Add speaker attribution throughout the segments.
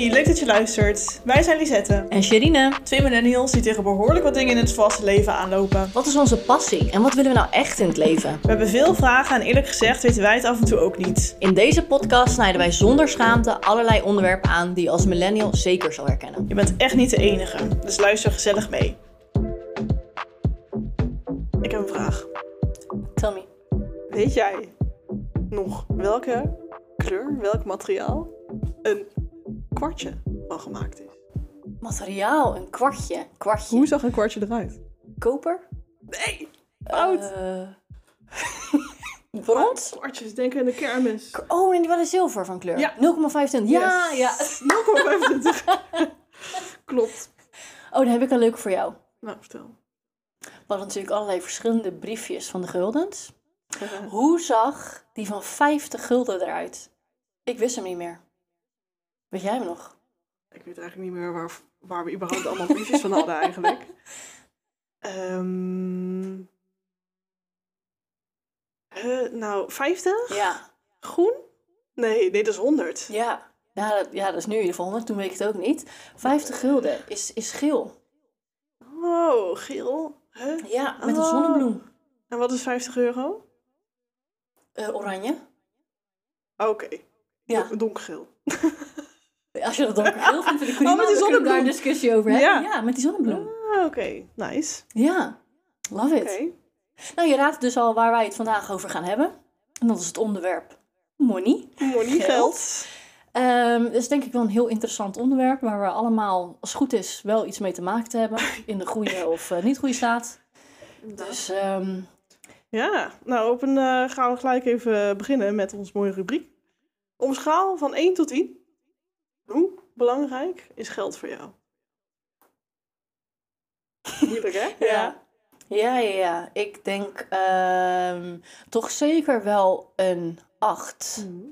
Speaker 1: Hey, leuk dat je luistert. Wij zijn Lisette.
Speaker 2: En Sherine,
Speaker 1: Twee millennials die tegen behoorlijk wat dingen in het vaste leven aanlopen.
Speaker 2: wat is onze passie en wat willen we nou echt in het leven?
Speaker 1: We hebben veel vragen en eerlijk gezegd weten wij het af en toe ook niet.
Speaker 2: In deze podcast snijden wij zonder schaamte allerlei onderwerpen aan die je als millennial zeker zal herkennen.
Speaker 1: Je bent echt niet de enige, dus luister gezellig mee. Ik heb een vraag.
Speaker 2: Tell me.
Speaker 1: Weet jij nog welke kleur, welk materiaal een kwartje van gemaakt is?
Speaker 2: Materiaal, een kwartje. Kwartje.
Speaker 1: Hoe zag een kwartje eruit?
Speaker 2: Koper?
Speaker 1: Nee, fout.
Speaker 2: Eh, Brons?
Speaker 1: Kwartjes, denk aan de kermis.
Speaker 2: Oh, en die waren zilver van kleur.
Speaker 1: Ja.
Speaker 2: 0,25. Ja,
Speaker 1: Yes.
Speaker 2: ja.
Speaker 1: 0,25. Klopt.
Speaker 2: Oh, dan heb ik een leuk voor jou.
Speaker 1: Nou, vertel.
Speaker 2: We hadden natuurlijk allerlei verschillende briefjes van de guldens. Hoe zag die van 50 gulden eruit? Ik wist hem niet meer. Weet jij hem nog?
Speaker 1: Ik weet eigenlijk niet meer waar, waar we überhaupt allemaal briefjes van hadden eigenlijk. Ehm eh, nou, 50?
Speaker 2: Ja.
Speaker 1: Groen? Nee, nee, dat is 100.
Speaker 2: Ja. Ja, dat, ja, dat is nu in ieder geval 100. Toen weet ik het ook niet. 50 gulden is, is geel.
Speaker 1: Oh, geel. Huh?
Speaker 2: Ja, met een
Speaker 1: Oh.
Speaker 2: zonnebloem.
Speaker 1: En wat is 50 euro?
Speaker 2: Eh, oranje.
Speaker 1: Oké.
Speaker 2: Ja.
Speaker 1: Don- Donkergeel.
Speaker 2: Als je dat donkergeel vindt, vind ik prima.
Speaker 1: Oh, met die
Speaker 2: kunnen daar een
Speaker 1: zonnebloem.
Speaker 2: discussie over hebben.
Speaker 1: Ja.
Speaker 2: Ja, met die zonnebloem.
Speaker 1: Ah, Oké, nice.
Speaker 2: Ja, love it. Nou, je raadt dus al waar wij het vandaag over gaan hebben. En dat is het onderwerp money.
Speaker 1: Money,
Speaker 2: Geld.
Speaker 1: geld.
Speaker 2: Ehm dat is denk ik wel een heel interessant onderwerp waar we allemaal, als het goed is, wel iets mee te maken te hebben. In de goede of eh, niet goede staat. Dus ehm,
Speaker 1: Ja, nou op een, eh, gaan we gelijk even beginnen met ons mooie rubriek. Op een schaal van 1 tot 10. Hoe belangrijk is geld voor jou? Moeilijk hè?
Speaker 2: Ja. Ja, ja, ja. Ik denk ehm, toch zeker wel een 8.
Speaker 1: Mhm.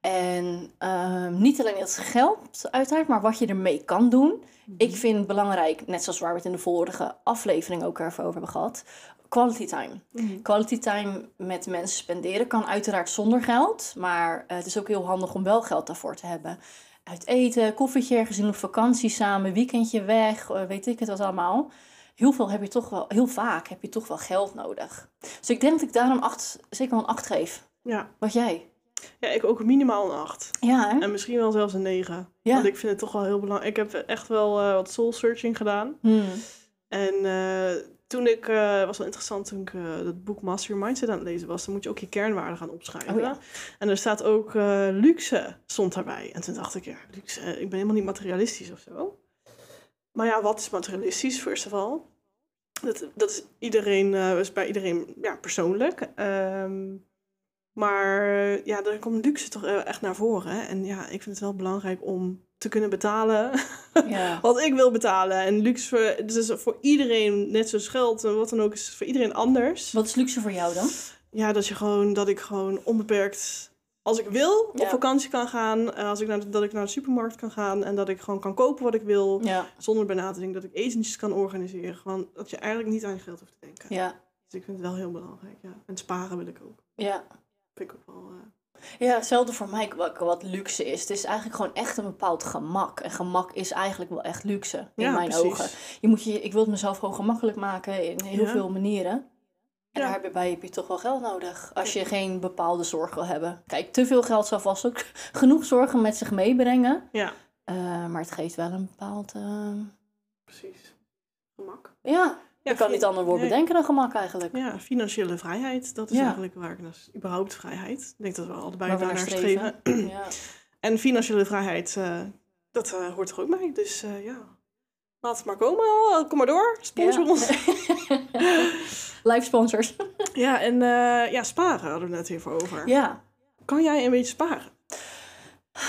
Speaker 2: En ehm, niet alleen het geld uiteraard, maar wat je ermee kan doen. Ik vind belangrijk, net zoals waar we het in de vorige aflevering ook even over hebben gehad, quality time.
Speaker 1: Mhm.
Speaker 2: Quality time met mensen spenderen kan uiteraard zonder geld, maar eh, het is ook heel handig om wel geld daarvoor te hebben. Uit eten, koffietje ergens in op vakantie samen, weekendje weg, eh, weet ik het wat allemaal. Heel veel heb je toch wel, heel vaak heb je toch wel geld nodig. Dus ik denk dat ik daarom acht, zeker wel een 8 geef.
Speaker 1: Ja.
Speaker 2: Wat jij?
Speaker 1: ja, ik ook minimaal een 8.
Speaker 2: Ja, hè?
Speaker 1: En misschien wel zelfs een 9.
Speaker 2: Ja.
Speaker 1: Want ik vind het toch wel heel belangrijk. Ik heb echt wel eh, wat soul searching gedaan.
Speaker 2: Hmm.
Speaker 1: En eh, toen ik, eh was wel interessant toen ik eh, dat boek Master Your Mindset aan het lezen was, dan moet je ook je kernwaarden gaan opschrijven.
Speaker 2: Oh ja.
Speaker 1: En er staat ook eh, luxe stond daarbij. En toen dacht ik, ja, luxe, ik ben helemaal niet materialistisch of zo. Maar ja, wat is materialistisch, first of all? Dat, dat is iedereen, is bij iedereen ja, persoonlijk. Ehm, maar ja, daar komt luxe toch echt naar voren. hè. En ja, ik vind het wel belangrijk om te kunnen betalen
Speaker 2: Ja.
Speaker 1: wat ik wil betalen. En luxe voor, dus is voor iedereen, net zoals geld en wat dan ook, is voor iedereen anders.
Speaker 2: Wat is luxe voor jou dan?
Speaker 1: Ja, dat, je gewoon, dat ik gewoon onbeperkt, als ik wil,
Speaker 2: Ja.
Speaker 1: op vakantie kan gaan. eh, Als ik naar, de- dat ik naar de supermarkt kan gaan en dat ik gewoon kan kopen wat ik wil.
Speaker 2: Ja.
Speaker 1: Zonder bij na te denken dat ik etentjes kan organiseren. Gewoon dat je eigenlijk niet aan je geld hoeft te denken.
Speaker 2: Ja.
Speaker 1: Dus ik vind het wel heel belangrijk, ja. En sparen wil ik ook.
Speaker 2: Ja.
Speaker 1: Vind ik ook wel... eh,
Speaker 2: Ja, hetzelfde voor mij wat, wat luxe is. Het is eigenlijk gewoon echt een bepaald gemak. En gemak is eigenlijk wel echt luxe, in
Speaker 1: Ja,
Speaker 2: mijn
Speaker 1: precies.
Speaker 2: ogen. Je moet je, ik wil het mezelf gewoon gemakkelijk maken in heel
Speaker 1: Ja.
Speaker 2: veel manieren. En
Speaker 1: Ja.
Speaker 2: daarbij heb je toch wel geld nodig. Als je geen bepaalde zorg wil hebben. Kijk, te veel geld zal vast ook genoeg zorgen met zich meebrengen.
Speaker 1: ja,
Speaker 2: Eh, maar het geeft wel een bepaald... eh,
Speaker 1: precies. Gemak.
Speaker 2: ja, ik kan niet ander woord
Speaker 1: nee.
Speaker 2: bedenken dan gemak eigenlijk.
Speaker 1: Ja, financiële vrijheid. Dat is
Speaker 2: Ja.
Speaker 1: eigenlijk waar ik naar... Überhaupt vrijheid. Ik denk dat we allebei daar
Speaker 2: naar
Speaker 1: streven.
Speaker 2: streven. Ja.
Speaker 1: En financiële vrijheid, eh, dat eh, hoort er ook bij. Dus eh, ja, laat het maar komen. Kom maar door, sponsor
Speaker 2: Ja.
Speaker 1: ons.
Speaker 2: Live sponsors.
Speaker 1: Ja, en ja, sparen hadden we net even over.
Speaker 2: ja.
Speaker 1: Kan jij een beetje sparen?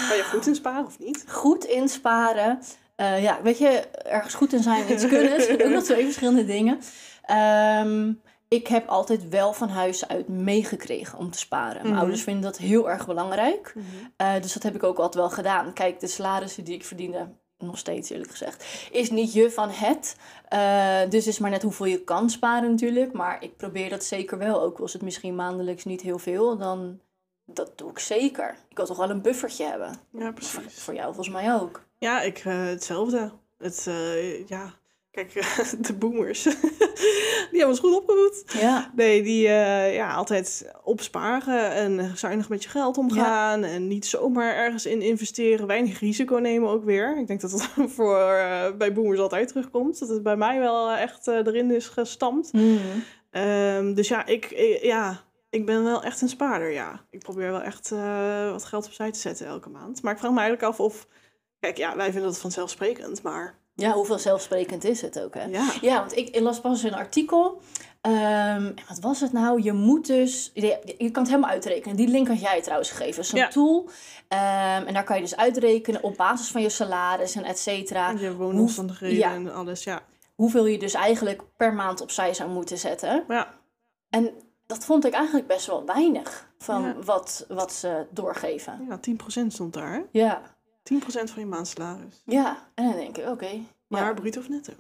Speaker 1: Kan je goed in sparen of niet?
Speaker 2: goed insparen. Eh, ja, weet je, ergens goed in zijn en iets kunnen. Zijn ook nog twee verschillende dingen. Ehm, ik heb altijd wel van huis uit meegekregen om te sparen. Mijn
Speaker 1: Mhm.
Speaker 2: ouders vinden dat heel erg belangrijk. Eh, dus dat heb ik ook altijd wel gedaan. Kijk, de salarissen die ik verdiende, nog steeds eerlijk gezegd, is niet je van het. Eh, dus is maar net hoeveel je kan sparen natuurlijk. Maar ik probeer dat zeker wel. Ook is het misschien maandelijks niet heel veel, dan dat doe ik zeker. Ik wil toch wel een buffertje hebben.
Speaker 1: Ja,
Speaker 2: Voor,
Speaker 1: precies.
Speaker 2: voor jou volgens mij ook.
Speaker 1: Ja, ik eh, hetzelfde. Het, eh, ja, kijk, de boomers, die hebben ons goed opgevoed.
Speaker 2: Ja.
Speaker 1: Nee, die eh, ja, altijd opsparen en zuinig met je geld omgaan. En niet zomaar ergens in investeren. Weinig risico nemen ook weer. Ik denk dat dat voor, bij boomers altijd terugkomt. Dat het bij mij wel echt erin is gestampt.
Speaker 2: Mhm.
Speaker 1: Ehm, dus ja ik, ik- ja, ik ben wel echt een spaarder, ja. Ik probeer wel echt wat geld opzij te zetten elke maand. Maar ik vraag me eigenlijk af of... Kijk, ja, wij vinden dat vanzelfsprekend, maar
Speaker 2: Ja, hoeveel zelfsprekend is het ook, hè?
Speaker 1: ja.
Speaker 2: Ja, want ik, ik las pas een artikel. En wat was het nou? Je moet dus... Je, je kan het helemaal uitrekenen. Die link had jij trouwens gegeven. Zo'n
Speaker 1: Ja.
Speaker 2: tool. Ehm, en daar kan je dus uitrekenen op basis van je salaris en et cetera.
Speaker 1: En je woonomstandigheden
Speaker 2: ja.
Speaker 1: en alles, ja.
Speaker 2: Hoeveel je dus eigenlijk per maand opzij zou moeten zetten.
Speaker 1: Ja,
Speaker 2: En dat vond ik eigenlijk best wel weinig van
Speaker 1: Ja.
Speaker 2: wat, wat ze doorgeven.
Speaker 1: ja 10% stond daar, hè?
Speaker 2: Ja,
Speaker 1: 10% van je maandsalaris.
Speaker 2: ja. En dan denk ik, oké.
Speaker 1: Maar
Speaker 2: ja.
Speaker 1: bruto of netto?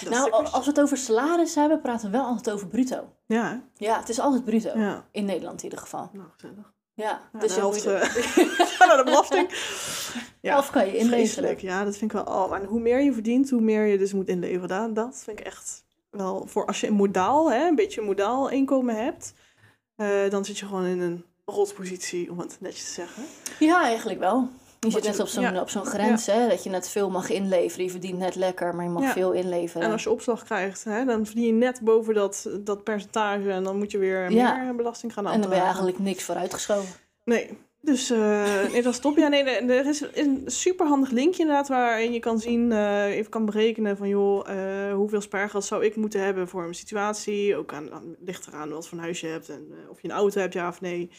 Speaker 1: Dat
Speaker 2: Nou,
Speaker 1: de
Speaker 2: als we het over salaris hebben, praten we wel altijd over bruto.
Speaker 1: Ja, hè?
Speaker 2: Ja, het is altijd bruto.
Speaker 1: ja.
Speaker 2: In Nederland in ieder geval.
Speaker 1: Nou, gezellig.
Speaker 2: Ja,
Speaker 1: Ja,
Speaker 2: dus
Speaker 1: de
Speaker 2: je moet
Speaker 1: helft eh, naar de belasting. Ja,
Speaker 2: Of kan je inleveren.
Speaker 1: Ja, dat vind ik wel. Oh, en hoe meer je verdient, hoe meer je dus moet inleveren. Dat, dat vind ik echt wel voor als je een modaal, hè, een beetje een modaal inkomen hebt, eh, dan zit je gewoon in een rotpositie, om het netjes te zeggen.
Speaker 2: Ja, eigenlijk wel. Je zit net op zo'n
Speaker 1: ja.
Speaker 2: op zo'n grens, hè, dat je net veel mag inleveren. Je verdient net lekker, maar je mag
Speaker 1: Ja.
Speaker 2: veel inleveren.
Speaker 1: En als je opslag krijgt, hè, dan verdien je net boven dat, dat percentage en dan moet je weer meer belasting gaan
Speaker 2: En dan ben je eigenlijk niks vooruitgeschoven.
Speaker 1: Nee. Dus eh, nee, dat is top. Ja, nee, er is een superhandig linkje inderdaad waarin je kan zien, eh, even kan berekenen van joh, eh, hoeveel spaargeld zou ik moeten hebben voor mijn situatie. Ook aan, aan ligt eraan wat voor een huis je hebt en of je een auto hebt, ja of nee.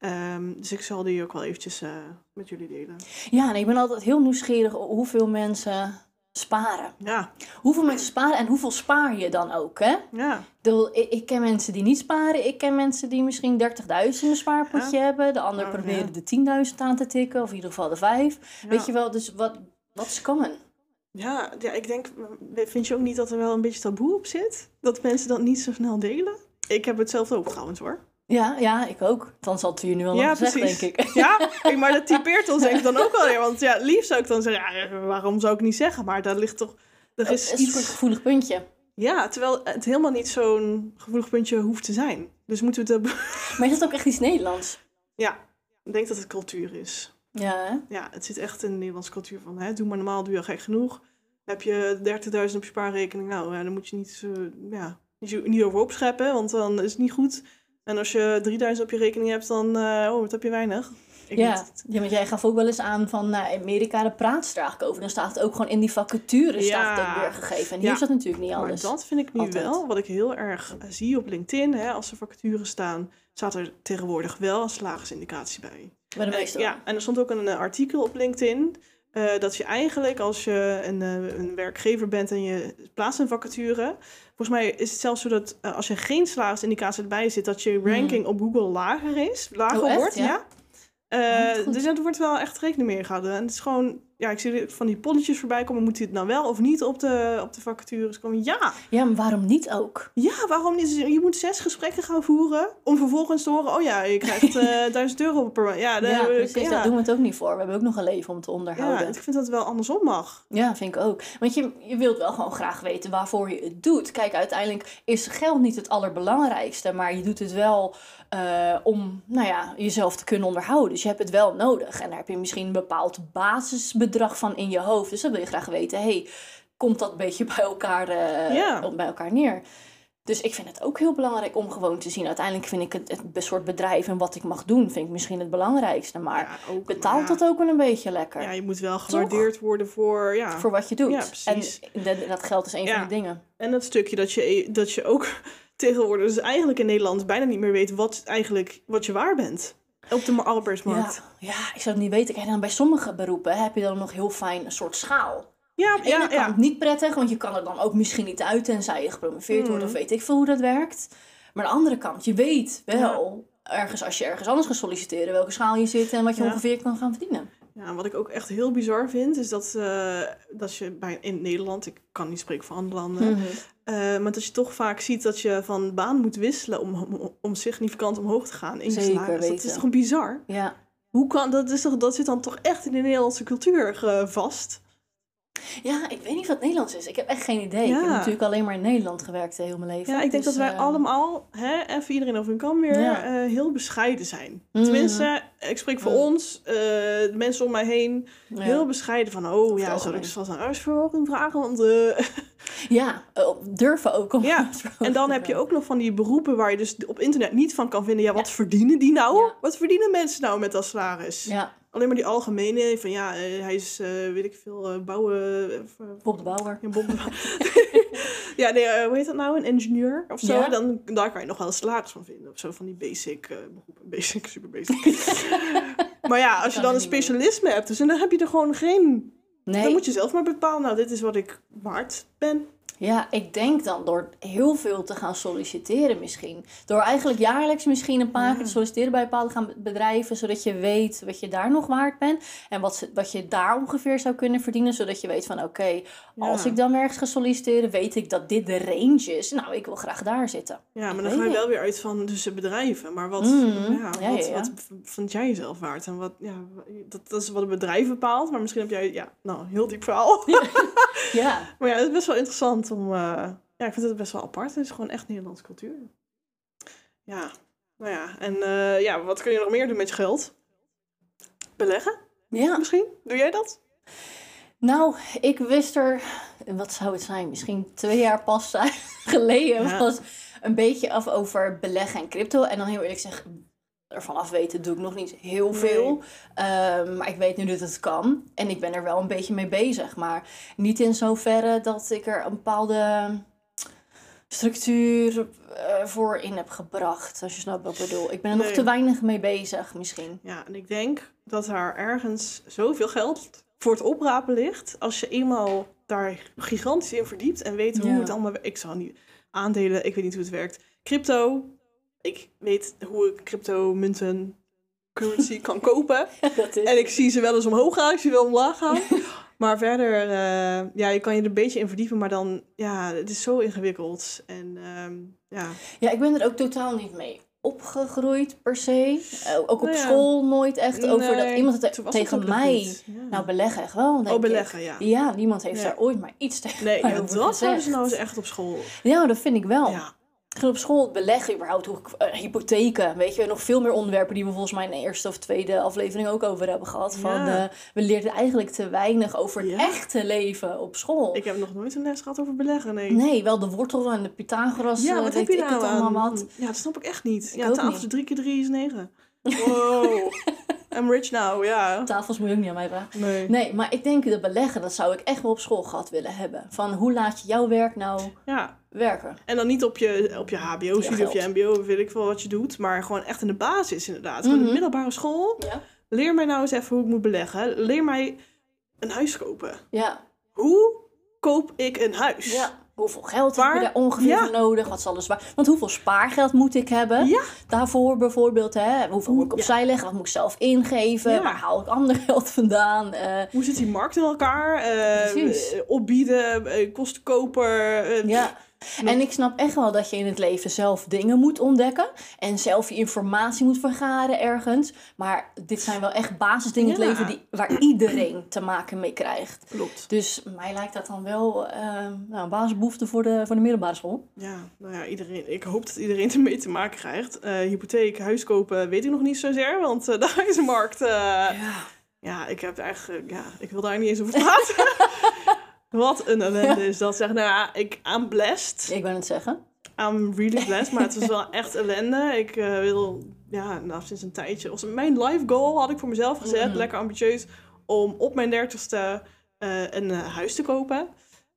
Speaker 1: Ehm, dus ik zal die ook wel eventjes eh, met jullie delen.
Speaker 2: Ja, en ik ben altijd heel nieuwsgierig hoeveel mensen sparen.
Speaker 1: Ja,
Speaker 2: Hoeveel mensen sparen en hoeveel spaar je dan ook, hè?
Speaker 1: ja,
Speaker 2: Ik, ik, ik ken mensen die niet sparen. Ik ken mensen die misschien 30.000 in een spaarpotje hebben. De ander
Speaker 1: Oh,
Speaker 2: proberen
Speaker 1: ja.
Speaker 2: de 10.000 aan te tikken. Of in ieder geval de 5.
Speaker 1: ja.
Speaker 2: Weet je wel, dus wat, wat is common?
Speaker 1: Ja, ja, ik denk, vind je ook niet dat er wel een beetje taboe op zit? Dat mensen dat niet zo snel delen? Ik heb het zelf ook trouwens hoor.
Speaker 2: Ja, ja, ik ook. Dan zal het hier nu wel nog
Speaker 1: Ja,
Speaker 2: gezegd,
Speaker 1: precies.
Speaker 2: denk ik.
Speaker 1: Ja, maar dat typeert ons denk ik dan ook wel weer. Want ja, liefst zou ik dan zeggen, ja, waarom zou ik niet zeggen? Maar daar ligt toch, er
Speaker 2: Het
Speaker 1: is
Speaker 2: een
Speaker 1: iets...
Speaker 2: gevoelig puntje.
Speaker 1: Ja, terwijl het helemaal niet zo'n gevoelig puntje hoeft te zijn. Dus moeten we het...
Speaker 2: Maar is dat ook echt iets Nederlands?
Speaker 1: Ja, ik denk dat het cultuur is.
Speaker 2: Ja, hè?
Speaker 1: Ja, het zit echt in de Nederlandse cultuur van, hè, doe maar normaal, doe je al gek genoeg. Heb je 30.000 op je spaarrekening, nou, ja, dan moet je niet, eh, ja, niet, niet over opscheppen, want dan is het niet goed. En als je 3000 op je rekening hebt, dan, eh, oh, wat heb je weinig. Ik
Speaker 2: Ja. ja, want jij gaf ook wel eens aan van nou, Amerika, daar praat ze er eigenlijk over. Dan staat het ook gewoon in die vacature staat het
Speaker 1: Ja.
Speaker 2: ook weergegeven. En hier
Speaker 1: Ja.
Speaker 2: is dat natuurlijk niet
Speaker 1: Maar
Speaker 2: alles.
Speaker 1: dat vind ik nu
Speaker 2: Altijd.
Speaker 1: wel, wat ik heel erg eh, zie op LinkedIn, hè, als er vacatures staan, staat er tegenwoordig wel een salarisindicatie bij.
Speaker 2: Bij de
Speaker 1: Eh,
Speaker 2: meeste
Speaker 1: ja, en er stond ook een artikel op LinkedIn. Eh, dat je eigenlijk, als je een, eh, een werkgever bent en je plaatst een vacature. Volgens mij is het zelfs zo dat eh, als je geen salarisindicatie erbij zit, dat je ranking op Google lager is. Lager
Speaker 2: Hmm. Oh,
Speaker 1: wordt,
Speaker 2: Ja?
Speaker 1: ja.
Speaker 2: Oh,
Speaker 1: dus er wordt wel echt rekening mee gehouden. En het is gewoon, ja, ik zie van die polletjes voorbij komen. Moet hij het nou wel of niet op de, op de vacatures komen? Ja,
Speaker 2: Ja, maar waarom niet ook?
Speaker 1: ja, waarom niet? Je moet zes gesprekken gaan voeren om vervolgens te horen, oh ja, je krijgt eh 1000 euro per maand. Ja,
Speaker 2: Ja, precies.
Speaker 1: ja.
Speaker 2: Daar doen we het ook niet voor. We hebben ook nog een leven om te
Speaker 1: Ja,
Speaker 2: onderhouden.
Speaker 1: ik vind dat het wel andersom mag.
Speaker 2: Ja, vind ik ook. Want je, je wilt wel gewoon graag weten waarvoor je het doet. Kijk, uiteindelijk is geld niet het allerbelangrijkste, maar je doet het wel eh, om nou ja, jezelf te kunnen onderhouden. Dus je hebt het wel nodig. En daar heb je misschien een bepaald basisbedrag van in je hoofd. Dus dan wil je graag weten, hey, komt dat een beetje bij elkaar,
Speaker 1: Ja.
Speaker 2: bij elkaar neer? Dus ik vind het ook heel belangrijk om gewoon te zien. Uiteindelijk vind ik het, het soort bedrijf en wat ik mag doen, vind ik misschien het belangrijkste. Maar
Speaker 1: Ja, ook,
Speaker 2: betaalt dat ook wel een beetje lekker?
Speaker 1: Ja, je moet wel gewaardeerd worden voor, ja.
Speaker 2: voor wat je doet. En dat, dat geld is een van die dingen.
Speaker 1: En dat stukje dat je, dat je ook tegenwoordig, dus eigenlijk in Nederland bijna niet meer weet wat eigenlijk, wat je waar bent. Op de arbeidsmarkt.
Speaker 2: Ja, ja, ik zou het niet weten. Kijk, dan bij sommige beroepen heb je dan nog heel fijn een soort schaal.
Speaker 1: Ja,
Speaker 2: ene kant niet prettig, want je kan er dan ook misschien niet uit tenzij je gepromoveerd wordt
Speaker 1: Mm.
Speaker 2: of weet ik veel hoe dat werkt. Maar aan de andere kant, je weet wel ergens als je ergens anders gaat solliciteren welke schaal je zit en wat je
Speaker 1: Ja.
Speaker 2: ongeveer kan gaan verdienen.
Speaker 1: Ja, wat ik ook echt heel bizar vind, is dat, eh, dat je bij, in Nederland, ik kan niet spreken voor andere landen,
Speaker 2: Mhm.
Speaker 1: eh, maar dat je toch vaak ziet dat je van baan moet wisselen om, om, om significant omhoog te gaan in je salaris. Dat is toch bizar?
Speaker 2: Ja.
Speaker 1: Hoe kan, dat, is toch, dat zit dan toch echt in de Nederlandse cultuur eh, vast?
Speaker 2: Ja, ik weet niet wat Nederlands is. Ik heb echt geen idee. Ik heb natuurlijk alleen maar in Nederland gewerkt heel mijn leven.
Speaker 1: Ja, ik denk
Speaker 2: Dus,
Speaker 1: dat wij
Speaker 2: eh,
Speaker 1: allemaal, hè, even iedereen over hun kam weer,
Speaker 2: Ja.
Speaker 1: eh, heel bescheiden zijn.
Speaker 2: Mhm.
Speaker 1: Tenminste, ik spreek voor
Speaker 2: Mhm.
Speaker 1: ons, eh, de mensen om mij heen,
Speaker 2: ja.
Speaker 1: heel bescheiden van, oh ja, zal ik vast een huisverhoging vragen? Want,
Speaker 2: Ja, durven ook. Om
Speaker 1: Ja, En dan heb je ook nog van die beroepen waar je dus op internet niet van kan vinden. Ja, wat verdienen die nou? Wat verdienen mensen nou met dat salaris?
Speaker 2: Ja,
Speaker 1: Alleen maar die algemene van ja, eh, hij is, eh, weet ik veel, eh, bouwen.
Speaker 2: Bob de Bouwer.
Speaker 1: ja, Bob- ja, nee, hoe heet dat nou? Een ingenieur of zo?
Speaker 2: Ja.
Speaker 1: Dan, daar kan je nog wel een salaris van vinden. Of zo van die basic beroepen. Basic, super basic. maar ja, als je dan een
Speaker 2: niet meer.
Speaker 1: specialisme hebt, dus dan heb je er gewoon geen.
Speaker 2: Nee.
Speaker 1: Dan moet je zelf maar bepalen. Nou, dit is wat ik waard ben.
Speaker 2: Ja, ik denk dan door heel veel te gaan solliciteren misschien. Door eigenlijk jaarlijks misschien een paar keer te solliciteren bij bepaalde gaan bedrijven, zodat je weet wat je daar nog waard bent en wat, wat je daar ongeveer zou kunnen verdienen, zodat je weet van oké, als
Speaker 1: Ja.
Speaker 2: ik dan ergens ga solliciteren, weet ik dat dit de range is. Nou, ik wil graag daar zitten.
Speaker 1: Ja, maar dan ga je wel weer uit van tussen bedrijven. Maar wat,
Speaker 2: Mhm.
Speaker 1: ja,
Speaker 2: Ja,
Speaker 1: wat, wat v- vind jij jezelf waard? En wat, ja, dat, dat is wat een bedrijf bepaalt. Maar misschien heb jij, ja, nou, heel diep verhaal.
Speaker 2: Ja,
Speaker 1: maar ja, het is best wel interessant om, eh, ja, ik vind het best wel apart. Het is gewoon echt Nederlandse cultuur. Ja, nou ja. En eh, ja, wat kun je nog meer doen met je geld? Beleggen
Speaker 2: ja.
Speaker 1: misschien? Doe jij dat?
Speaker 2: Nou, ik wist er, wat zou het zijn, misschien twee jaar pas geleden
Speaker 1: Ja.
Speaker 2: was een beetje af over beleggen en crypto. En dan heel eerlijk zeg, ervan af weten doe ik nog niet heel veel. Ehm, maar ik weet nu dat het kan. En ik ben er wel een beetje mee bezig. Maar niet in zoverre dat ik er een bepaalde structuur eh, voor in heb gebracht. Als je snapt wat ik bedoel. Ik ben er nog te weinig mee bezig misschien.
Speaker 1: Ja, en ik denk dat er ergens zoveel geld voor het oprapen ligt. Als je eenmaal daar gigantisch in verdiept en weet hoe
Speaker 2: Ja.
Speaker 1: het allemaal... Ik zal niet... Aandelen, ik weet niet hoe het werkt. Crypto, ik weet hoe ik crypto munten, currency kan kopen.
Speaker 2: Dat is...
Speaker 1: En ik zie ze wel eens omhoog gaan, ik zie ze wel omlaag gaan. Maar verder, eh, ja, je kan je er een beetje in verdiepen, maar dan, ja, het is zo ingewikkeld. En enou ja,
Speaker 2: Ja, ik ben er ook totaal niet mee opgegroeid per se. Eh, ook op
Speaker 1: Nou ja.
Speaker 2: school nooit echt over dat iemand het tegen mij.
Speaker 1: Ja.
Speaker 2: Nou, beleggen echt wel. denk
Speaker 1: oh,
Speaker 2: ik.
Speaker 1: beleggen, ja.
Speaker 2: Ja, niemand heeft
Speaker 1: Ja.
Speaker 2: daar ooit maar iets tegen
Speaker 1: Nee,
Speaker 2: mij
Speaker 1: dat
Speaker 2: gezegd.
Speaker 1: hebben ze nou eens echt op school.
Speaker 2: Ja, dat vind ik wel. Gewoon op school beleggen, überhaupt hoe eh, hypotheken. Weet je, nog veel meer onderwerpen die we volgens mij in de eerste of tweede aflevering ook over hebben gehad. Van, eh, we leerden eigenlijk te weinig over het
Speaker 1: Ja.
Speaker 2: echte leven op school.
Speaker 1: ik heb nog nooit een les gehad over beleggen, nee.
Speaker 2: Nee, wel de wortel en de Pythagoras.
Speaker 1: Ja,
Speaker 2: eh,
Speaker 1: wat heb je nou
Speaker 2: het allemaal wat.
Speaker 1: Ja, dat snap ik echt niet.
Speaker 2: Ik
Speaker 1: ja,
Speaker 2: ook
Speaker 1: tafel
Speaker 2: niet.
Speaker 1: is drie keer drie is negen. Wow. I'm rich now, ja.
Speaker 2: Tafels moet je ook niet aan mij vragen.
Speaker 1: Nee.
Speaker 2: Nee, maar ik denk dat beleggen, dat zou ik echt wel op school gehad willen hebben. Van hoe laat je jouw werk nou
Speaker 1: Ja,
Speaker 2: werken?
Speaker 1: en dan niet op je, op je HBO-studie of je. MBO, weet ik veel wat je doet, maar gewoon echt in de basis inderdaad. Gewoon in de
Speaker 2: Mhm.
Speaker 1: middelbare school.
Speaker 2: Ja.
Speaker 1: Leer mij nou eens even hoe ik moet beleggen. Leer mij een huis kopen.
Speaker 2: Ja,
Speaker 1: Hoe koop ik een huis?
Speaker 2: ja. Hoeveel geld heb je daar ongeveer
Speaker 1: Ja.
Speaker 2: nodig? Wat zal alles waar? Want hoeveel spaargeld moet ik hebben?
Speaker 1: Ja.
Speaker 2: Daarvoor bijvoorbeeld, hè? Hoeveel moet ik
Speaker 1: Ja.
Speaker 2: opzij leggen? Wat moet ik zelf ingeven?
Speaker 1: Ja.
Speaker 2: Waar haal ik ander geld vandaan? Eh,
Speaker 1: Hoe zit die markt in elkaar?
Speaker 2: Precies.
Speaker 1: eh, opbieden, eh, kostenkoper. eh,
Speaker 2: En ik snap echt wel dat je in het leven zelf dingen moet ontdekken. En zelf je informatie moet vergaren ergens. Maar dit zijn wel echt basisdingen in het leven die, waar iedereen te maken mee krijgt.
Speaker 1: Klopt.
Speaker 2: Dus mij lijkt dat dan wel eh, nou, een basisbehoefte voor de, voor de middelbare school.
Speaker 1: Ja, nou ja, iedereen, ik hoop dat iedereen ermee te maken krijgt. Eh, hypotheek, huis kopen, weet ik nog niet zozeer, want daar is de markt. eh,
Speaker 2: Ja.
Speaker 1: ja, ik heb eigenlijk, ja, ik wil daar niet eens over praten. Wat een ellende is dat. Zeg, nou ja, ik, I'm blessed.
Speaker 2: Ik ben het zeggen.
Speaker 1: I'm really blessed, maar het was wel echt ellende. Ik eh, wil, ja, nou, sinds een tijdje. Was mijn life goal had ik voor mezelf gezet,
Speaker 2: Mhm.
Speaker 1: lekker ambitieus, om op mijn dertigste eh een eh, huis te kopen.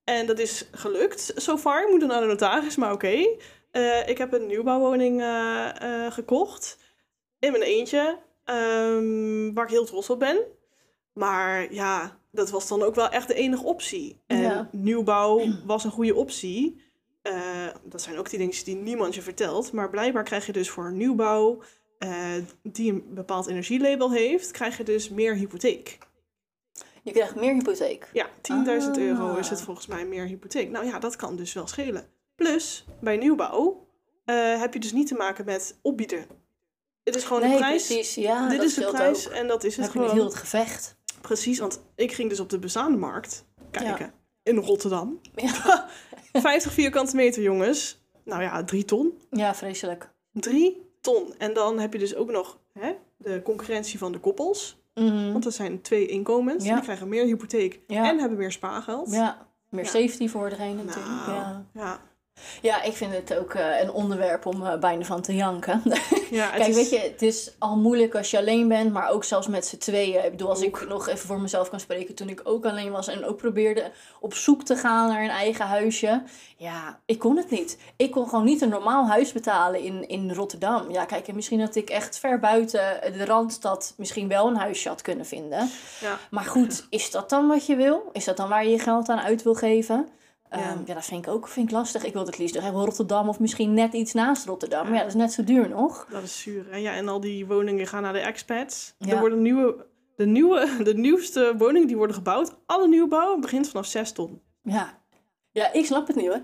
Speaker 1: En dat is gelukt, so far. Ik moet dan naar de notaris, maar oké. Ik heb een nieuwbouwwoning gekocht. In mijn eentje. ehm, waar ik heel trots op ben. Maar ja, dat was dan ook wel echt de enige optie. En
Speaker 2: Ja.
Speaker 1: nieuwbouw was een goede optie. Eh, dat zijn ook die dingen die niemand je vertelt. Maar blijkbaar krijg je dus voor nieuwbouw eh, die een bepaald energielabel heeft, krijg je dus meer hypotheek.
Speaker 2: Je krijgt meer hypotheek.
Speaker 1: Ja, 10.000 euro
Speaker 2: Ah.
Speaker 1: is het volgens mij meer hypotheek. Nou ja, dat kan dus wel schelen. Plus, bij nieuwbouw eh, heb je dus niet te maken met opbieden. Het is gewoon
Speaker 2: nee,
Speaker 1: de prijs.
Speaker 2: precies. Ja,
Speaker 1: Dit is de prijs
Speaker 2: ook.
Speaker 1: en dat is
Speaker 2: Dan
Speaker 1: het
Speaker 2: heb je niet heel het gevecht.
Speaker 1: Precies, want ik ging dus op de bestaande markt kijken. In Rotterdam.
Speaker 2: Ja.
Speaker 1: 50 vierkante meter, jongens. Nou ja, drie ton.
Speaker 2: ja, vreselijk.
Speaker 1: Drie ton. En dan heb je dus ook nog hè, de concurrentie van de koppels.
Speaker 2: Mhm.
Speaker 1: Want dat zijn twee inkomens.
Speaker 2: Ja.
Speaker 1: Die krijgen meer hypotheek en hebben meer spaargeld.
Speaker 2: Ja, meer safety voor degene natuurlijk.
Speaker 1: Nou,
Speaker 2: Ja.
Speaker 1: ja.
Speaker 2: Ja, ik vind het ook eh, een onderwerp om eh, bijna van te janken.
Speaker 1: Ja,
Speaker 2: Kijk,
Speaker 1: is-
Speaker 2: weet je, het is al moeilijk als je alleen bent, maar ook zelfs met z'n tweeën. Ik bedoel, als ik nog even voor mezelf kan spreken, toen ik ook alleen was en ook probeerde op zoek te gaan naar een eigen huisje. Ja, ik kon het niet. Ik kon gewoon niet een normaal huis betalen in, in Rotterdam. Ja, kijk, en misschien had ik echt ver buiten de Randstad misschien wel een huisje had kunnen vinden.
Speaker 1: Ja.
Speaker 2: Maar goed, is dat dan wat je wil? Is dat dan waar je je geld aan uit wil geven?
Speaker 1: Ja.
Speaker 2: Ja, ja dat vind ik ook vind ik lastig. Ik wil het liefst even Rotterdam of misschien net iets naast Rotterdam. Maar ja, dat is net zo duur nog.
Speaker 1: Dat is zuur. En, ja, en al die woningen gaan naar de expats.
Speaker 2: Ja.
Speaker 1: Er worden nieuwe, de, nieuwe, de nieuwste woningen die worden gebouwd. Alle nieuwbouw begint vanaf 6 ton.
Speaker 2: Ja. Ja, ik snap het niet hoor.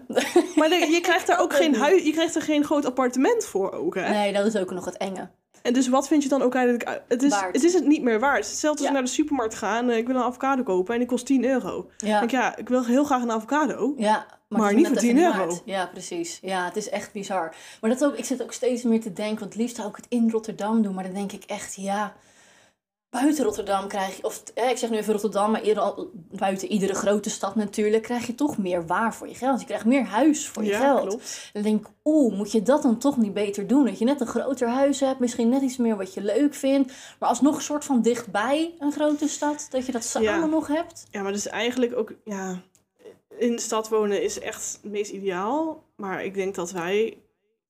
Speaker 1: Maar de- je krijgt daar ook geen huis, je krijgt er geen groot appartement voor ook, hè?
Speaker 2: Nee, dat is ook nog het enge.
Speaker 1: En dus wat vind je dan ook eigenlijk? Het is,
Speaker 2: Waard.
Speaker 1: het is het niet meer waard. Het is hetzelfde als
Speaker 2: Ja.
Speaker 1: ik naar de supermarkt ga en eh, ik wil een avocado kopen en die kost 10 euro.
Speaker 2: Ja,
Speaker 1: denk ik, ja, ik wil heel graag een avocado.
Speaker 2: ja
Speaker 1: Maar niet voor
Speaker 2: even
Speaker 1: 10
Speaker 2: niet
Speaker 1: euro.
Speaker 2: waard. Ja, precies. Ja, het is echt bizar. Maar dat ook, ik zit ook steeds meer te denken, want het liefst zou ik het in Rotterdam doen. Maar dan denk ik echt, ja, buiten Rotterdam krijg je, of ik zeg nu even Rotterdam, maar eerder al, buiten iedere grote stad natuurlijk, krijg je toch meer waar voor je geld. Je krijgt meer huis voor je
Speaker 1: ja,
Speaker 2: geld.
Speaker 1: klopt.
Speaker 2: Dan denk ik, oeh, moet je dat dan toch niet beter doen? Dat je net een groter huis hebt, misschien net iets meer wat je leuk vindt. Maar alsnog een soort van dichtbij een grote stad, dat je dat samen
Speaker 1: Ja.
Speaker 2: nog hebt.
Speaker 1: Ja, maar dus eigenlijk ook, ja, in de stad wonen is echt het meest ideaal. Maar ik denk dat wij,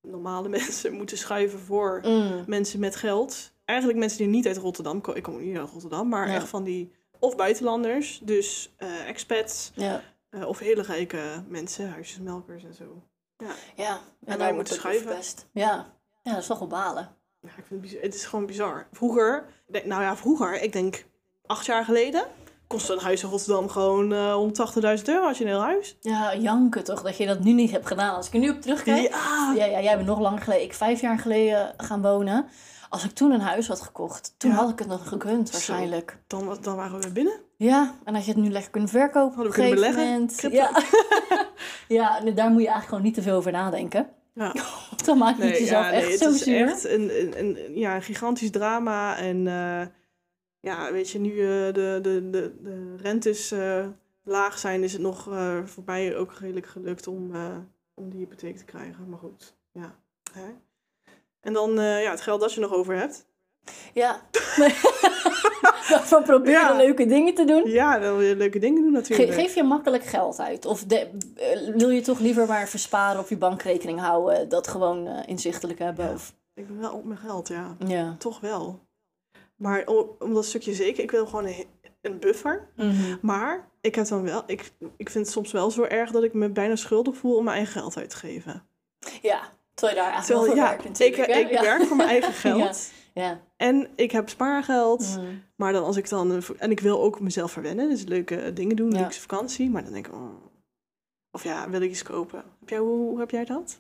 Speaker 1: normale mensen, moeten schuiven voor
Speaker 2: Mm.
Speaker 1: mensen met geld. Eigenlijk mensen die niet uit Rotterdam komen. Ik kom niet uit Rotterdam, maar
Speaker 2: Ja.
Speaker 1: echt van die, of buitenlanders, dus eh, expats.
Speaker 2: Ja,
Speaker 1: eh, of hele rijke mensen, huisjesmelkers en zo.
Speaker 2: ja.
Speaker 1: daar
Speaker 2: En daar
Speaker 1: moet
Speaker 2: moet
Speaker 1: je
Speaker 2: het
Speaker 1: schuiven.
Speaker 2: best. Ja. ja, dat is toch wel balen.
Speaker 1: Ja, ik vind het, het is gewoon bizar. Vroeger, nou ja, vroeger, ik denk acht jaar geleden, kostte een huis in Rotterdam gewoon eh 180.000 euro als je een heel huis.
Speaker 2: Ja, janken toch, dat je dat nu niet hebt gedaan. Als ik er nu op terugkijk.
Speaker 1: Ja,
Speaker 2: Ja, ja, jij bent nog lang geleden, ik vijf jaar geleden gaan wonen. Als ik toen een huis had gekocht, toen
Speaker 1: Ja.
Speaker 2: had ik het nog gekund
Speaker 1: Zo.
Speaker 2: waarschijnlijk.
Speaker 1: dan, wa- dan waren we binnen.
Speaker 2: Ja, en had je het nu lekker kunnen verkopen
Speaker 1: Hadden
Speaker 2: op
Speaker 1: we
Speaker 2: een
Speaker 1: kunnen
Speaker 2: gegeven
Speaker 1: beleggen.
Speaker 2: Ja. ja, en daar moet je eigenlijk gewoon niet te veel over nadenken.
Speaker 1: Ja.
Speaker 2: Dan maak je het jezelf
Speaker 1: ja, nee,
Speaker 2: echt
Speaker 1: het
Speaker 2: zo
Speaker 1: is
Speaker 2: zuur.
Speaker 1: echt een, een, een, ja, een gigantisch drama. En eh, ja, weet je, nu eh, de, de, de, de rentes eh, laag zijn, is het nog voor mij ook redelijk gelukt om, om die hypotheek te krijgen. Maar goed, ja. Hè? En dan eh, ja, het geld dat je nog over hebt.
Speaker 2: Ja. Van proberen
Speaker 1: Ja.
Speaker 2: leuke dingen te doen.
Speaker 1: Ja, dan wil je leuke dingen doen
Speaker 2: Ge-
Speaker 1: natuurlijk.
Speaker 2: geef je makkelijk geld uit? Of de- eh, wil je toch liever maar versparen op je bankrekening houden? Dat gewoon eh, inzichtelijk hebben?
Speaker 1: Ja.
Speaker 2: Of...
Speaker 1: Ik ben wel op mijn geld, ja.
Speaker 2: Ja.
Speaker 1: Toch wel. Maar om, om dat stukje zeker, ik wil gewoon een, een buffer.
Speaker 2: Mhm.
Speaker 1: Maar ik heb dan wel, ik, ik vind het soms wel zo erg dat ik me bijna schuldig voel om mijn eigen geld uit te geven.
Speaker 2: Ja, terwijl je daar eigenlijk
Speaker 1: Terwijl ja,
Speaker 2: werkt
Speaker 1: ik,
Speaker 2: hè?
Speaker 1: ik
Speaker 2: ja.
Speaker 1: werk voor mijn eigen geld.
Speaker 2: Ja.
Speaker 1: En ik heb spaargeld.
Speaker 2: Mhm.
Speaker 1: Maar dan als ik dan, en ik wil ook mezelf verwennen. Dus leuke dingen doen, luxe vakantie. Maar dan denk ik, oh. of ja, wil ik iets kopen. Heb jij, hoe, hoe heb jij dat?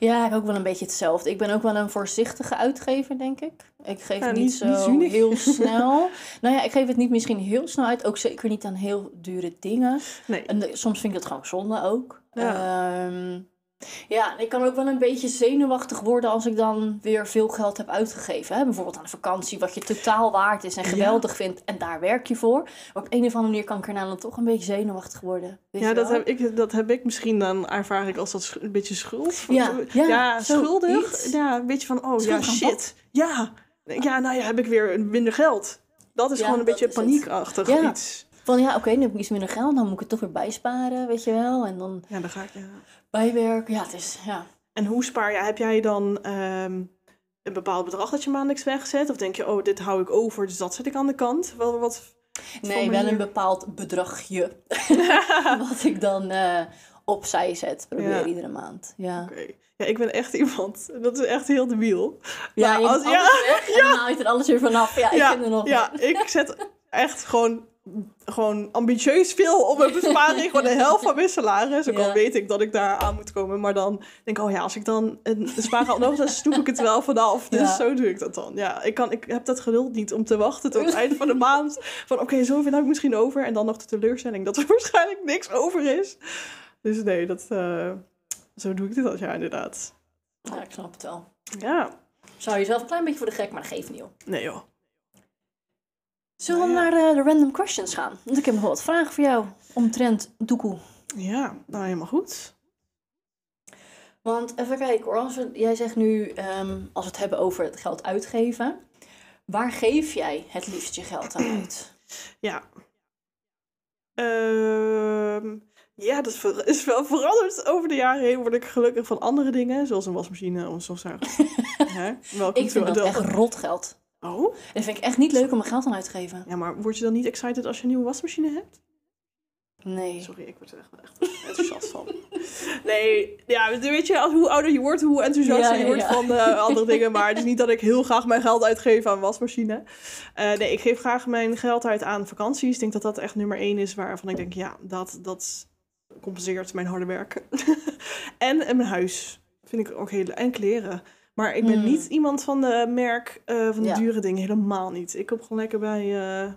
Speaker 2: Ja, ik ook wel een beetje hetzelfde. Ik ben ook wel een voorzichtige uitgever, denk ik. Ik geef
Speaker 1: Ja,
Speaker 2: niet,
Speaker 1: niet-
Speaker 2: zo
Speaker 1: niet
Speaker 2: heel snel. nou ja, ik geef het niet misschien heel snel uit. Ook zeker niet aan heel dure dingen.
Speaker 1: Nee.
Speaker 2: En de- soms vind ik het gewoon zonde ook.
Speaker 1: Ja.
Speaker 2: Ja. Ja, ik kan ook wel een beetje zenuwachtig worden als ik dan weer veel geld heb uitgegeven. Hè? Bijvoorbeeld aan een vakantie, wat je totaal waard is en
Speaker 1: Ja.
Speaker 2: geweldig vindt. En daar werk je voor. Maar op een of andere manier kan ik er nou dan toch een beetje zenuwachtig worden.
Speaker 1: Ja, dat heb, ik, dat heb ik misschien dan ervaar ik als dat een beetje schuld.
Speaker 2: Ja, ja,
Speaker 1: schuldig. Ja, een beetje van, oh ja,
Speaker 2: Schuldig
Speaker 1: shit. Ja. ja, nou ja, heb ik weer minder geld. Dat is
Speaker 2: Ja,
Speaker 1: gewoon een beetje paniekachtig
Speaker 2: Ja.
Speaker 1: iets.
Speaker 2: Van ja, oké, nu heb ik iets minder geld, dan moet ik het toch weer bijsparen, weet je wel. En dan
Speaker 1: Ja, dan ga ik. Ja.
Speaker 2: bijwerken. Ja, het is, ja.
Speaker 1: En hoe spaar je? Heb jij dan ehm, een bepaald bedrag dat je maandelijks wegzet? Of denk je, oh, dit hou ik over, dus dat zet ik aan de kant? Wel, wat,
Speaker 2: Nee, wel een bepaald bedragje. wat ik dan eh, opzij zet. Probeer
Speaker 1: Ja.
Speaker 2: iedere maand. Ja,
Speaker 1: Oké. Ja, ik ben echt iemand. Dat is echt heel debiel.
Speaker 2: ja
Speaker 1: Maar
Speaker 2: je
Speaker 1: als-
Speaker 2: hebt alles weg en dan haal je er alles weer vanaf. Ja, ik
Speaker 1: ja,
Speaker 2: vind er nog
Speaker 1: ja, ik zet echt gewoon, gewoon ambitieus veel op mijn besparing. gewoon de helft van mijn salaris. Ook
Speaker 2: Ja.
Speaker 1: al weet ik dat ik daar aan moet komen. Maar dan denk ik, oh ja, als ik dan een spaargeld nodig heb, dan snoep ik het wel vanaf. Dus
Speaker 2: Ja.
Speaker 1: zo doe ik dat dan. Ja, ik, kan, ik heb dat geduld niet om te wachten tot het einde van de maand. Van oké, zoveel heb ik misschien over. En dan nog de teleurstelling dat er waarschijnlijk niks over is. Dus nee, dat, eh, zo doe ik dit al jaar inderdaad.
Speaker 2: Ja, ik snap het wel.
Speaker 1: Ja,
Speaker 2: Zou je zelf een klein beetje voor de gek, maar dat geeft niet op.
Speaker 1: nee joh.
Speaker 2: Zullen we
Speaker 1: Nou ja.
Speaker 2: naar de, de random questions gaan? Want ik heb nog wel wat vragen voor jou omtrent doekoe.
Speaker 1: Ja, nou helemaal goed.
Speaker 2: Want even kijken hoor, als we, jij zegt nu, ehm, als we het hebben over het geld uitgeven. Waar geef jij het liefst je geld aan uit?
Speaker 1: Ja. Ehm, ja, dat is wel veranderd over de jaren heen. Word ik gelukkig van andere dingen, zoals een wasmachine of een stofzuiger.
Speaker 2: Ik vind dat echt rot
Speaker 1: Oh?
Speaker 2: Dat vind ik echt niet leuk om mijn geld aan uit te geven.
Speaker 1: Ja, maar word je dan niet excited als je een nieuwe wasmachine hebt?
Speaker 2: Nee.
Speaker 1: Sorry, ik word er echt, echt enthousiast van. Nee, ja, weet je, als, hoe ouder je wordt, hoe enthousiaster
Speaker 2: Ja,
Speaker 1: je
Speaker 2: ja,
Speaker 1: wordt
Speaker 2: ja.
Speaker 1: van eh, andere dingen. Maar het is niet dat ik heel graag mijn geld uitgeef aan een wasmachine. Eh, nee, ik geef graag mijn geld uit aan vakanties. Ik denk dat dat echt nummer één is waarvan ik denk, ja, dat, dat compenseert mijn harde werk. en, en mijn huis vind ik ook heel... En kleren. Maar ik ben
Speaker 2: Hmm.
Speaker 1: niet iemand van de merk, eh, van de
Speaker 2: Ja.
Speaker 1: dure dingen. Helemaal niet. Ik koop gewoon lekker bij eh,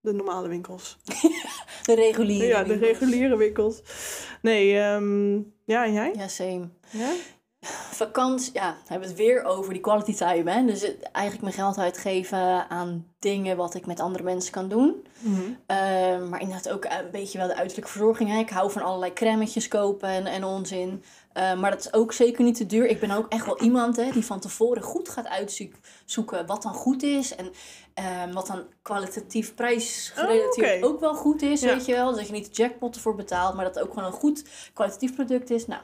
Speaker 1: de normale winkels.
Speaker 2: De reguliere.
Speaker 1: Ja, de reguliere winkels. Nee, ehm, ja, en jij?
Speaker 2: Ja, same.
Speaker 1: Ja?
Speaker 2: Vakantie, ja, hebben we het weer over die quality time. Hè? Dus het- eigenlijk mijn geld uitgeven aan dingen wat ik met andere mensen kan doen. Ehm, maar inderdaad ook een beetje wel de uiterlijke verzorging. Hè? Ik hou van allerlei crèmetjes kopen en, en onzin. Ehm, maar dat is ook zeker niet te duur. Ik ben ook echt wel iemand hè, die van tevoren goed gaat uitzoeken wat dan goed is. En ehm, wat dan kwalitatief prijsgerelateerd
Speaker 1: Oh,
Speaker 2: ook wel goed is,
Speaker 1: Ja.
Speaker 2: weet je wel. Dat je niet jackpot ervoor betaalt, maar dat het ook gewoon een goed kwalitatief product is. Nou,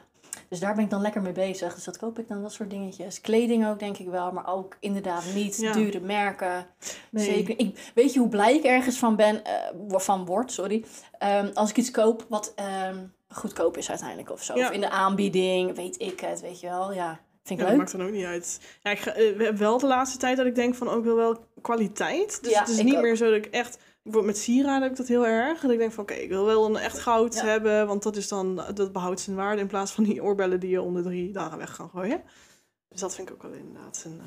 Speaker 2: dus daar ben ik dan lekker mee bezig. Dus dat koop ik dan, dat soort dingetjes. Kleding ook, denk ik wel. Maar ook inderdaad niet
Speaker 1: Ja.
Speaker 2: dure merken.
Speaker 1: Nee.
Speaker 2: Zeker. Ik, weet je hoe blij ik ergens van ben, eh, van word, sorry. Ehm, als ik iets koop wat ehm, goedkoop is uiteindelijk of zo.
Speaker 1: Ja.
Speaker 2: Of in de aanbieding, weet ik het, weet je wel. Ja, vind
Speaker 1: Ja,
Speaker 2: ik
Speaker 1: dat
Speaker 2: leuk.
Speaker 1: maakt dan ook niet uit. Ja, ik ga, eh, wel de laatste tijd dat ik denk van ook wel wel kwaliteit. Dus
Speaker 2: Ja,
Speaker 1: het is niet
Speaker 2: ook.
Speaker 1: meer zo dat ik echt... Bijvoorbeeld met sieraden heb ik dat heel erg. Dat ik denk van oké, ik wil wel een echt goud hebben. Want dat is dan, dat behoudt zijn waarde. In plaats van die oorbellen die je onder drie dagen weg kan gooien. Dus dat vind ik ook wel inderdaad een... eh,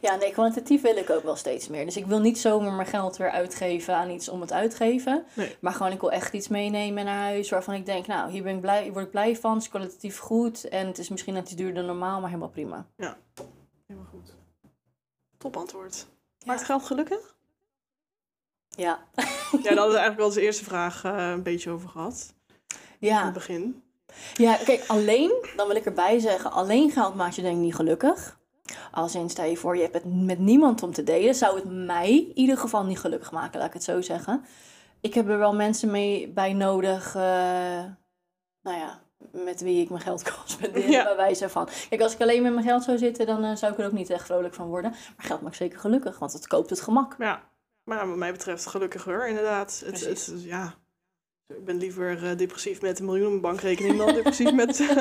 Speaker 2: Ja, nee, kwalitatief wil ik ook wel steeds meer. Dus ik wil niet zomaar mijn geld weer uitgeven aan iets om het uitgeven.
Speaker 1: Nee.
Speaker 2: Maar gewoon, ik wil echt iets meenemen naar huis waarvan ik denk, nou, hier ben ik blij, hier word ik blij van. Het is kwalitatief goed. En het is misschien net iets duurder dan normaal, maar helemaal prima.
Speaker 1: helemaal goed. Top antwoord. Maakt geld gelukkig?
Speaker 2: Ja.
Speaker 1: Ja, daar hadden we eigenlijk wel de eerste vraag eh, een beetje over gehad. In
Speaker 2: Ja.
Speaker 1: het begin.
Speaker 2: Ja, kijk, alleen, dan wil ik erbij zeggen, alleen geld maakt je denk ik niet gelukkig. Als in, stel je voor, je hebt het met niemand om te delen, zou het mij in ieder geval niet gelukkig maken, laat ik het zo zeggen. Ik heb er wel mensen mee bij nodig, eh, nou ja, met wie ik mijn geld kan spenderen,
Speaker 1: Ja.
Speaker 2: bij wijze van. Kijk, als ik alleen met mijn geld zou zitten, dan eh, zou ik er ook niet echt vrolijk van worden. Maar geld maakt zeker gelukkig, want het koopt het gemak.
Speaker 1: Ja, maar wat mij betreft gelukkiger inderdaad. Het, het, ja, ik ben liever eh, depressief met een miljoen op mijn bankrekening dan depressief met, eh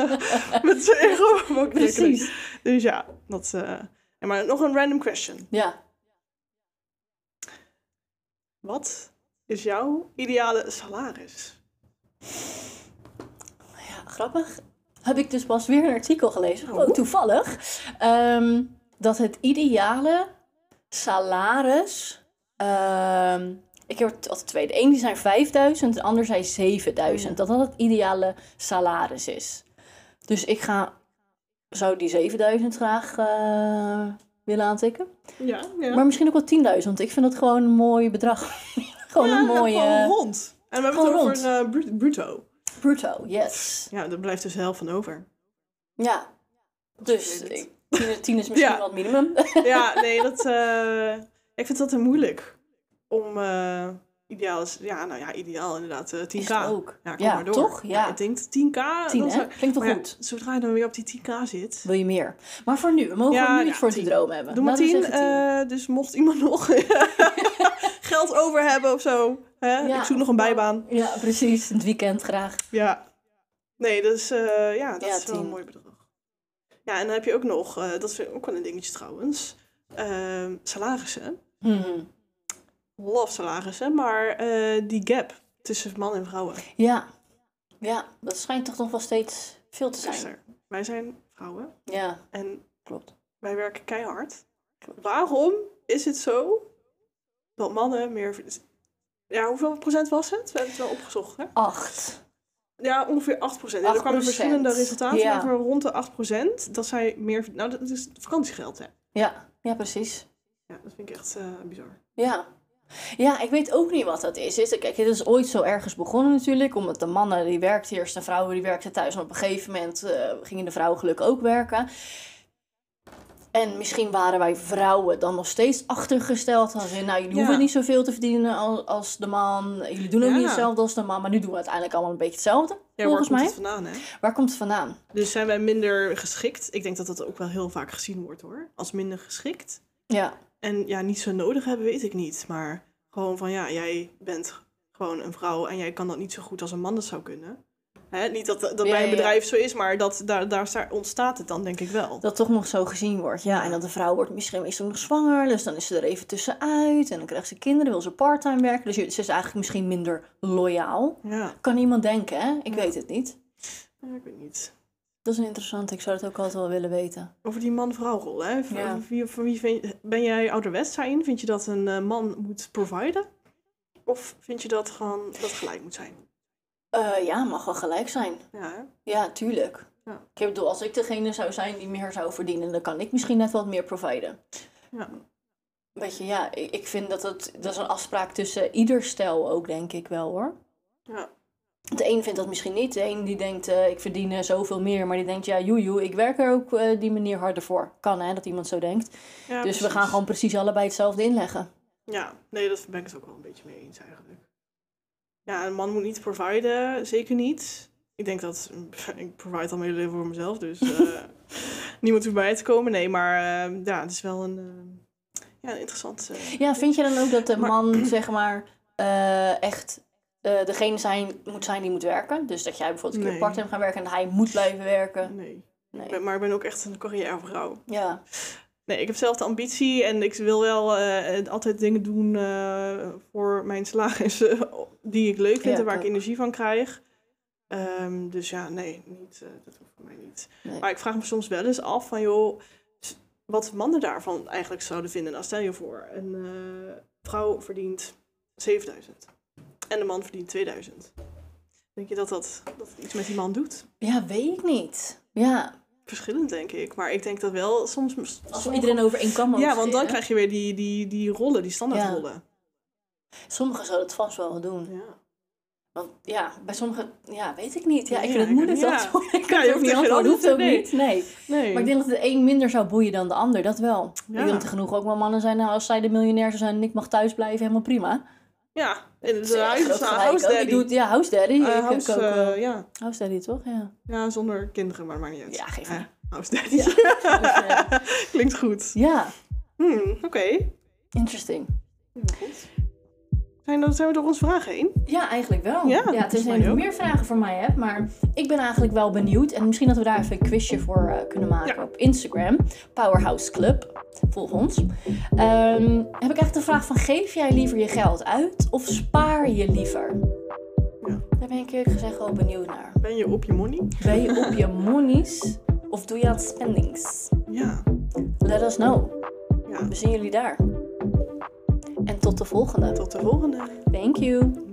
Speaker 1: met euro op mijn bankrekening.
Speaker 2: Precies.
Speaker 1: Dus ja, dat... eh, maar nog een random question.
Speaker 2: Ja.
Speaker 1: Wat is jouw ideale salaris?
Speaker 2: Ja, grappig. Heb ik dus pas weer een artikel gelezen,
Speaker 1: Oh.
Speaker 2: ook toevallig, ehm, dat het ideale salaris. ehm, ik heb er altijd twee. De een die zijn 5000, de ander zei 7000. Dat dat het ideale salaris is. Dus ik ga, zou die 7000 graag eh, willen aantikken.
Speaker 1: Ja, ja.
Speaker 2: Maar misschien ook wel 10.000, want ik vind dat gewoon een mooi bedrag. gewoon
Speaker 1: ja,
Speaker 2: een mooie.
Speaker 1: gewoon rond. En we hebben het over bru- bruto.
Speaker 2: Bruto, yes.
Speaker 1: Ja, er blijft dus helft van over.
Speaker 2: Ja,
Speaker 1: Dat
Speaker 2: dus ik- 10 10 is misschien
Speaker 1: Ja.
Speaker 2: wel het minimum.
Speaker 1: Ja, nee, dat... eh, ik vind dat te moeilijk. Om eh, ideaal is... Ja, nou ja, ideaal inderdaad. eh 10k.
Speaker 2: Is het ook.
Speaker 1: Ja, kom
Speaker 2: Ja,
Speaker 1: maar door.
Speaker 2: toch? Ja.
Speaker 1: ik denk 10k.
Speaker 2: 10,
Speaker 1: dan
Speaker 2: hè?
Speaker 1: zou-
Speaker 2: Klinkt toch
Speaker 1: ja,
Speaker 2: goed?
Speaker 1: zodra je dan weer op die 10k zit.
Speaker 2: Wil je meer? Maar voor nu, we mogen
Speaker 1: Ja,
Speaker 2: nu iets voor
Speaker 1: 10.
Speaker 2: te dromen hebben.
Speaker 1: Doe maar
Speaker 2: Laten we
Speaker 1: 10.
Speaker 2: zeggen
Speaker 1: eh, dus mocht iemand nog geld over hebben of zo. Hè? Ik zoek nog een bijbaan.
Speaker 2: Ja, precies. Het weekend graag.
Speaker 1: Ja. Nee, dus eh, ja, dat is wel een mooi bedrag. Ja, en dan heb je ook nog, eh, dat vind ik ook wel een dingetje trouwens, ehm, salarissen. Love salarissen, maar eh, die gap tussen man en vrouwen
Speaker 2: Ja. Ja, dat schijnt toch nog wel steeds veel te zijn.
Speaker 1: Wij zijn vrouwen
Speaker 2: Ja,
Speaker 1: en
Speaker 2: klopt.
Speaker 1: wij werken keihard. Waarom is het zo dat mannen meer... Ja, hoeveel procent was het? We hebben het wel opgezocht, hè?
Speaker 2: Acht.
Speaker 1: Ja, ongeveer 8 procent. er kwamen
Speaker 2: 8%.
Speaker 1: verschillende resultaten
Speaker 2: Ja.
Speaker 1: over rond de 8 procent. Dat zij meer... Nou, dat is vakantiegeld, hè?
Speaker 2: Ja, ja, precies.
Speaker 1: Ja, dat vind ik echt eh, bizar.
Speaker 2: Ja. Ja, ik weet ook niet wat dat is. Is- Kijk, het is ooit zo ergens begonnen natuurlijk. Omdat de mannen die werkten eerst en vrouwen die werkten thuis. En op een gegeven moment eh, gingen de vrouwen gelukkig ook werken. En misschien waren wij vrouwen dan nog steeds achtergesteld. Als in, nou, jullie
Speaker 1: Ja.
Speaker 2: hoeven niet zoveel te verdienen als, als de man. Jullie doen ook
Speaker 1: Ja.
Speaker 2: niet hetzelfde als de man. Maar nu doen we uiteindelijk allemaal een beetje hetzelfde.
Speaker 1: Ja,
Speaker 2: volgens
Speaker 1: waar
Speaker 2: mij.
Speaker 1: komt het vandaan, hè?
Speaker 2: Waar komt het vandaan?
Speaker 1: Dus zijn wij minder geschikt? Ik denk dat dat ook wel heel vaak gezien wordt, hoor. Als minder geschikt.
Speaker 2: Ja,
Speaker 1: En ja, niet zo nodig hebben, weet ik niet. Maar gewoon van, ja, jij bent gewoon een vrouw en jij kan dat niet zo goed als een man dat zou kunnen. Hè? Niet dat dat
Speaker 2: Ja,
Speaker 1: bij een
Speaker 2: ja.
Speaker 1: bedrijf zo is, maar dat, daar, daar sta- ontstaat het dan, denk ik wel.
Speaker 2: dat toch nog zo gezien wordt. Ja, en dat de vrouw wordt misschien meestal nog zwanger. Dus dan is ze er even tussenuit. En dan krijgt ze kinderen, wil ze parttime werken. Dus ze is eigenlijk misschien minder loyaal.
Speaker 1: Ja,
Speaker 2: Kan iemand denken, hè? Ik weet het niet.
Speaker 1: Ik weet niet.
Speaker 2: Dat is een interessante. Ik zou het ook altijd wel willen weten.
Speaker 1: Over die man-vrouw rol, hè?
Speaker 2: Ja.
Speaker 1: wie, voor wie vind, ben jij ouderwets daarin? Vind je dat een eh, man moet providen? Of vind je dat gewoon dat gelijk moet zijn?
Speaker 2: Eh, ja, mag wel gelijk zijn.
Speaker 1: Ja, hè?
Speaker 2: Ja, tuurlijk.
Speaker 1: Ja.
Speaker 2: Ik bedoel, als ik degene zou zijn die meer zou verdienen, dan kan ik misschien net wat meer providen.
Speaker 1: Ja.
Speaker 2: Weet je, ja, ik ik vind dat het, dat is een afspraak tussen ieder stel ook, denk ik wel hoor.
Speaker 1: Ja.
Speaker 2: De een vindt dat misschien niet. De een die denkt, eh, ik verdien eh, zoveel meer. Maar die denkt, ja, joejoe, ik werk er ook eh, die manier harder voor. Kan hè, dat iemand zo denkt.
Speaker 1: Ja,
Speaker 2: dus we gaan gewoon precies allebei hetzelfde inleggen.
Speaker 1: Ja, nee, dat ben ik het ook wel een beetje mee eens eigenlijk. Ja, een man moet niet providen, zeker niet. Ik denk dat, ik provide al mijn leven voor mezelf, dus niemand hoeft bij te komen. Nee, maar eh, ja, het is wel een, eh, ja, een interessant...
Speaker 2: Ja, vind je dan ook dat de
Speaker 1: Maar-
Speaker 2: man, zeg maar, echt eh, degene zijn, moet zijn die moet werken? Dus dat jij bijvoorbeeld een keer
Speaker 1: Nee.
Speaker 2: part-time gaat werken en hij moet blijven werken?
Speaker 1: nee.
Speaker 2: Nee.
Speaker 1: ben, maar ik ben ook echt een carrièrevrouw.
Speaker 2: Ja,
Speaker 1: Nee, ik heb zelf de ambitie en ik wil wel eh, altijd dingen doen eh, voor mijn eh, die ik leuk vind
Speaker 2: Ja,
Speaker 1: en waar ik
Speaker 2: ook.
Speaker 1: energie van krijg. Ehm, dus ja, nee, niet, eh, dat hoeft voor mij niet.
Speaker 2: nee.
Speaker 1: Maar ik vraag me soms wel eens af van, joh, wat mannen daarvan eigenlijk zouden vinden. Nou, stel je voor, een eh, vrouw verdient 7000 en de man verdient 2000. Denk je dat dat, dat iets met die man doet?
Speaker 2: ja, weet ik niet. Ja,
Speaker 1: Verschillend, denk ik. Maar ik denk dat wel soms...
Speaker 2: als iedereen over één mogen
Speaker 1: Ja, want dan krijg je weer die, die, die rollen, die standaardrollen.
Speaker 2: Sommigen zouden het vast wel doen.
Speaker 1: Ja.
Speaker 2: Want ja, bij sommigen, ja, weet ik niet. Ja, ik vind het moeilijk
Speaker 1: ja.
Speaker 2: antwoorden. Ik kan
Speaker 1: je
Speaker 2: het ook
Speaker 1: hoeft
Speaker 2: niet antwoorden. Hoeft ook
Speaker 1: antwoord-
Speaker 2: niet. Nee.
Speaker 1: Nee.
Speaker 2: Maar ik denk dat de een minder zou boeien dan de ander. Dat wel.
Speaker 1: Ja.
Speaker 2: Ik denk dat er genoeg ook wel mannen zijn. Nou, als zij de miljonair zou zijn en ik mag thuis blijven, helemaal prima.
Speaker 1: Ja,
Speaker 2: Dat is
Speaker 1: uh,
Speaker 2: gelijk
Speaker 1: house daddy.
Speaker 2: doe het, ja, house daddy.
Speaker 1: Eh,
Speaker 2: ik
Speaker 1: house,
Speaker 2: ook
Speaker 1: eh,
Speaker 2: wel.
Speaker 1: ja.
Speaker 2: House daddy, toch? Ja.
Speaker 1: ja, zonder kinderen, maar maakt niet uit.
Speaker 2: Ja, geef
Speaker 1: Eh,
Speaker 2: maar.
Speaker 1: house daddy.
Speaker 2: Ja. House daddy.
Speaker 1: Klinkt goed.
Speaker 2: ja,
Speaker 1: Hmm, Oké.
Speaker 2: interesting.
Speaker 1: Ja, goed. Zijn, dat, zijn we door onze vragen heen?
Speaker 2: Ja, eigenlijk wel.
Speaker 1: Ja,
Speaker 2: ja tenzij je nog meer vragen voor mij hebt. Maar ik ben eigenlijk wel benieuwd. En misschien dat we daar even een quizje voor eh, kunnen maken
Speaker 1: Ja.
Speaker 2: op Instagram. Powerhouse Club. Volg ons. Ehm, heb ik echt de vraag van, geef jij liever je geld uit of spaar je liever?
Speaker 1: Ja.
Speaker 2: Daar ben ik eerlijk gezegd wel benieuwd naar.
Speaker 1: Ben je op je money?
Speaker 2: Ben je op je monies of doe je aan spendings?
Speaker 1: Ja.
Speaker 2: Let us know.
Speaker 1: ja.
Speaker 2: We zien jullie daar. En tot de volgende.
Speaker 1: Tot de volgende.
Speaker 2: Thank you.